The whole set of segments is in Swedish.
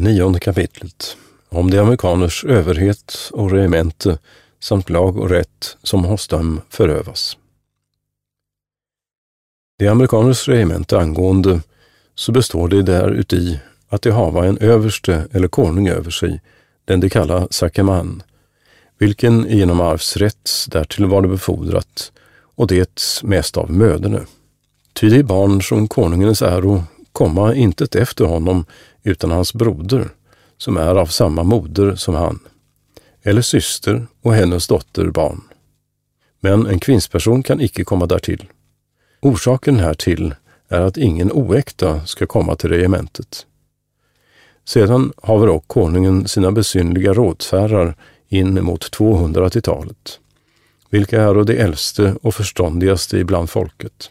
Nionde kapitlet om de amerikaners överhet och regemente samt lag och rätt som hos dem förövas. De amerikaners regemente angående så består det där uti att de hava en överste eller konung över sig, den de kalla sakeman, vilken genom arvsrätt därtill var det befordrat och det mest av möderne. Ty de barn som konungens äro komma intet efter honom utan hans broder, som är av samma moder som han, eller syster och hennes dotter barn. Men en kvinnsperson kan icke komma därtill. Orsaken härtill är att ingen oäkta ska komma till regementet. Sedan haver och konungen sina besynliga rådfärar in mot 200-talet, vilka är de äldste och förståndigaste ibland folket.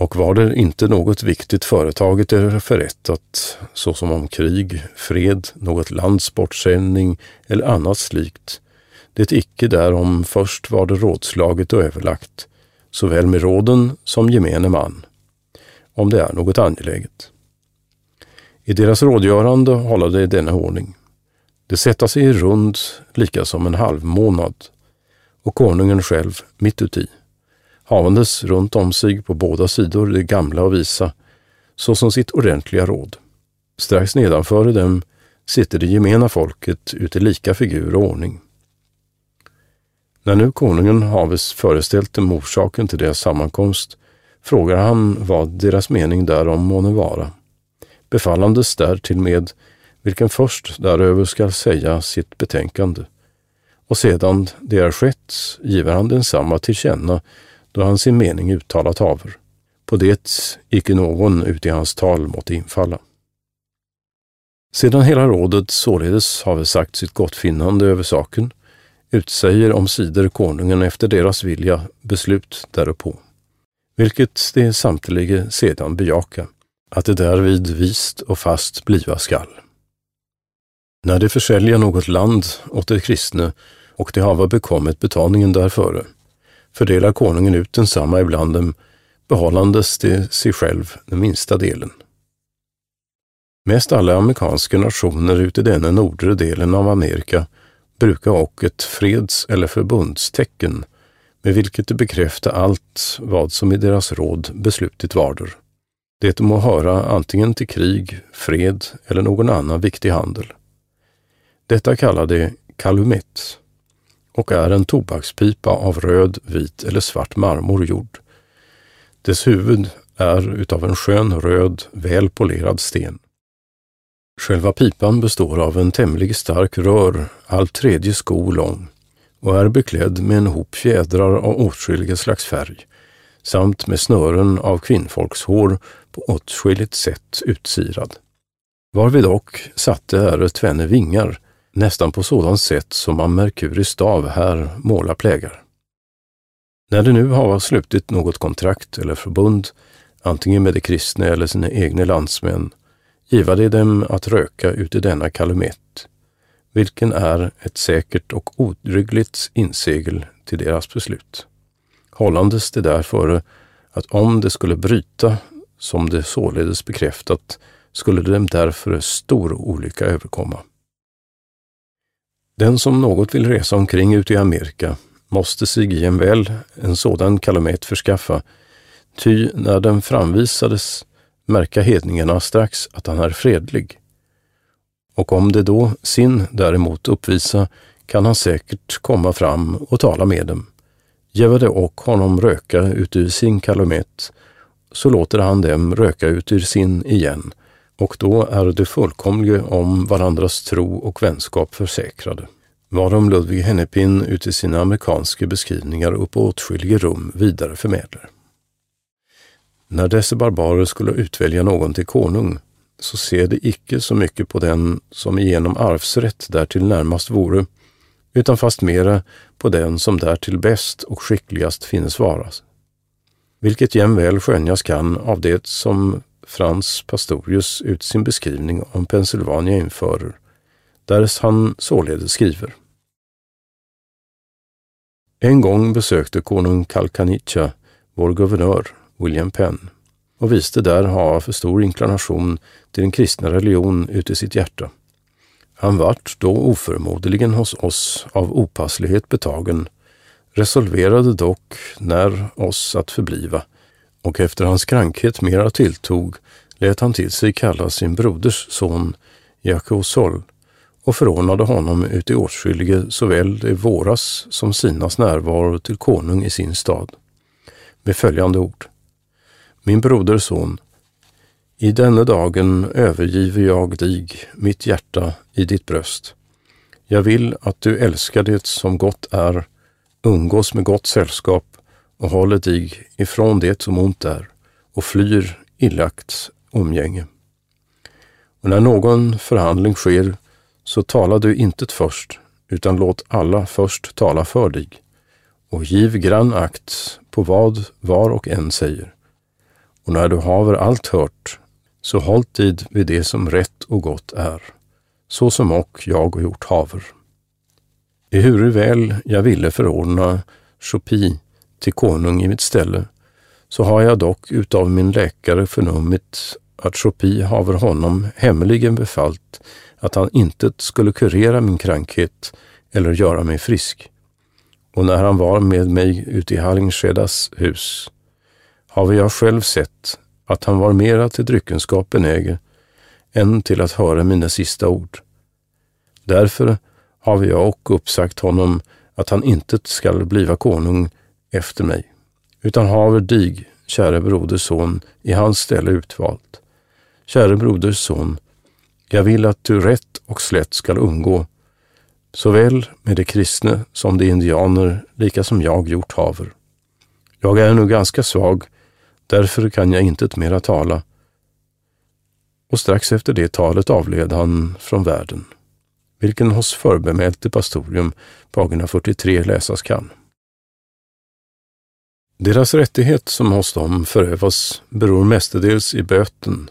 Och var det inte något viktigt företaget eller förrättat, såsom om krig, fred, något lands bortsändning eller annat slikt, det icke därom först var det rådslaget och överlagt, såväl med råden som gemene man, om det är något angeläget. I deras rådgörande hålla det i denna ordning. Det sätta sig i rund lika som en halvmånad och konungen själv mitt uti havandes runt om sig på båda sidor det gamla och visa, såsom sitt ordentliga råd. Strax nedanför dem sitter det gemena folket ute lika figur och ordning. När nu konungen haves föreställt dem orsaken till deras sammankomst frågar han vad deras mening därom måne vara, befallandes därtill med vilken först däröver skall säga sitt betänkande, och sedan det är skett giver han densamma till känna då han sin mening uttalat haver. På det icke någon ut i hans tal måtte infalla. Sedan hela rådet således have sagt sitt gottfinnande över saken, utsäger om sidor konungen efter deras vilja beslut därpå, vilket de samtliga sedan bejaka, att det därvid vist och fast bliva skall. När de försälja något land åt de kristne och de hava bekommit betalningen därföre, fördelar konungen ut densamma ibland dem, behållandes det sig själv den minsta delen. Mest alla amerikanska nationer ute i denna nordre delen av Amerika brukar och ett freds eller förbundstecken med vilket de bekräftar allt vad som i deras råd beslutit varder. Det må höra antingen till krig, fred eller någon annan viktig handel. Detta kallar de kalumet och är en tobakspipa av röd, vit eller svart marmor gjord. Dess huvud är utav en skön röd, väl polerad sten. Själva pipan består av en tämligen stark rör, halv tredje sko lång och är beklädd med en hop fjädrar av åtskilliga slags färg samt med snören av kvinnfolkshår på åtskilligt sätt utsirad. Varvid dock satte är tvenne vingar nästan på sådant sätt som man Merkuris stav här målar plägar. När de nu har slutit något kontrakt eller förbund, antingen med de kristna eller sina egna landsmän, giva de dem att röka uti i denna kalumet, vilken är ett säkert och odryggligt insegel till deras beslut. Hållandes det därför att om det skulle bryta, som det således bekräftat, skulle dem därför stor olycka överkomma. Den som något vill resa omkring ute i Amerika måste sig i en väl en sådan kalamet förskaffa, ty när den framvisades märka hedningarna strax att han är fredlig. Och om det då sin däremot uppvisa kan han säkert komma fram och tala med dem. Gäva det och honom röka ut ur sin kalamet, så låter han dem röka ut ur sin igen och då är det fullkomliga om varandras tro och vänskap försäkrade. Varom Ludvig Hennepin uti sina amerikanska beskrivningar upp åtskilliga rum vidare förmedlar. När dessa barbarer skulle utvälja någon till konung, så ser de icke så mycket på den som genom arvsrätt därtill närmast vore, utan fast mera på den som därtill bäst och skickligast finnes varas. Vilket jämväl skönjas kan av det som Frans Pastorius ut sin beskrivning om Pennsylvania införer, därest han således skriver. En gång besökte konung Kalkanica vår guvernör William Penn och visste där ha för stor inklination till den kristna religion ute i sitt hjärta. Han vart då oförmodligen hos oss av opasslighet betagen, resolverade dock när oss att förbliva, och efter hans krankhet mera tilltog lät han till sig kalla sin broders son Jakosol och förordnade honom uti åtskillige såväl i våras som sinas närvaro till konung i sin stad. Med följande ord. Min broders son, i denna dagen övergiver jag dig, mitt hjärta, i ditt bröst. Jag vill att du älskar det som gott är, umgås med gott sällskap och håller dig ifrån det som ont är och flyr illakts umgänge. Och när någon förhandling sker, så tala du intet först, utan låt alla först tala för dig, och giv grann akt på vad var och en säger. Och när du haver allt hört, så håll tid vid det som rätt och gott är, så som och jag gjort haver. Ehuru väl jag ville förordna Chopi till konung i mitt ställe, så har jag dock utav min läkare förnummit att Chopi haver honom hemligen befallt att han inte skulle kurera min krankhet eller göra mig frisk. Och när han var med mig ute i Hallingskedas hus, haver jag själv sett att han var mera till dryckenskap benägen än till att höra mina sista ord. Därför har jag och uppsagt honom att han inte skall bliva konung efter mig, utan haver dig, käre broders son, i hans ställe utvalt. Käre broders son, jag vill att du rätt och slätt skall undgå, såväl med de kristna som de indianer, lika som jag gjort haver. Jag är nu ganska svag, därför kan jag intet mera tala. Och strax efter det talet avled han från världen, vilken hos förbemälte pastorium pagina 43 läsas kan. Deras rättighet som hos dem förövas beror mestadels i böten,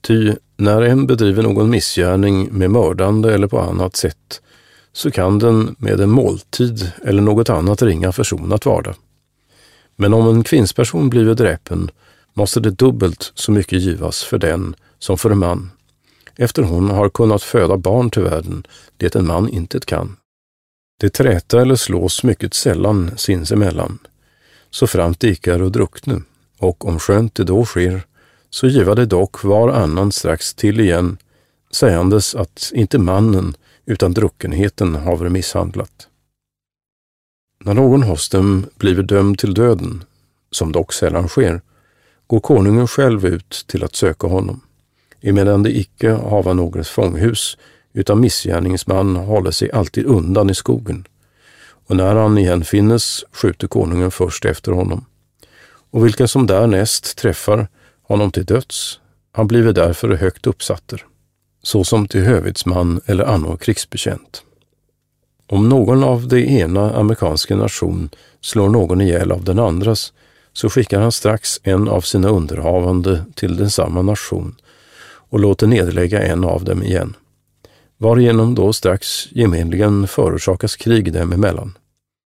ty när en bedriver någon missgärning med mördande eller på annat sätt, så kan den med en måltid eller något annat ringa försonat varda. Men om en kvinnsperson blivit dräpen, måste det dubbelt så mycket givas för den som för en man, efter hon har kunnat föda barn till världen, det en man inte kan. Det träta eller slås mycket sällan sinsemellan, så framt ikar och druckne, och om skönt det då sker, så giva det dock var annan strax till igen, sägandes att inte mannen utan druckenheten haver misshandlat. När någon hos dem blivit dömd till döden, som dock sällan sker, går konungen själv ut till att söka honom, emedan det icke hava något fånghus, utan missgärningsman håller sig alltid undan i skogen. Och när han igen finnes skjuter konungen först efter honom. Och vilka som därnäst träffar honom till döds, han blive därför högt uppsatter, såsom till hövitsman eller annan krigsbekänt. Om någon av det ena amerikanska nation slår någon ihjäl av den andras, så skickar han strax en av sina underhavande till densamma nation och låter nedlägga en av dem igen, varigenom då strax gemenligen förorsakas krig dem emellan.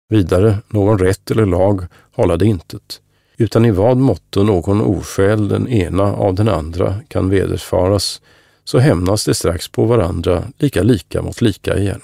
Vidare, någon rätt eller lag hålla det intet, utan i vad måtto någon oskäl den ena av den andra kan vederfaras, så hämnas det strax på varandra lika lika mot lika igen.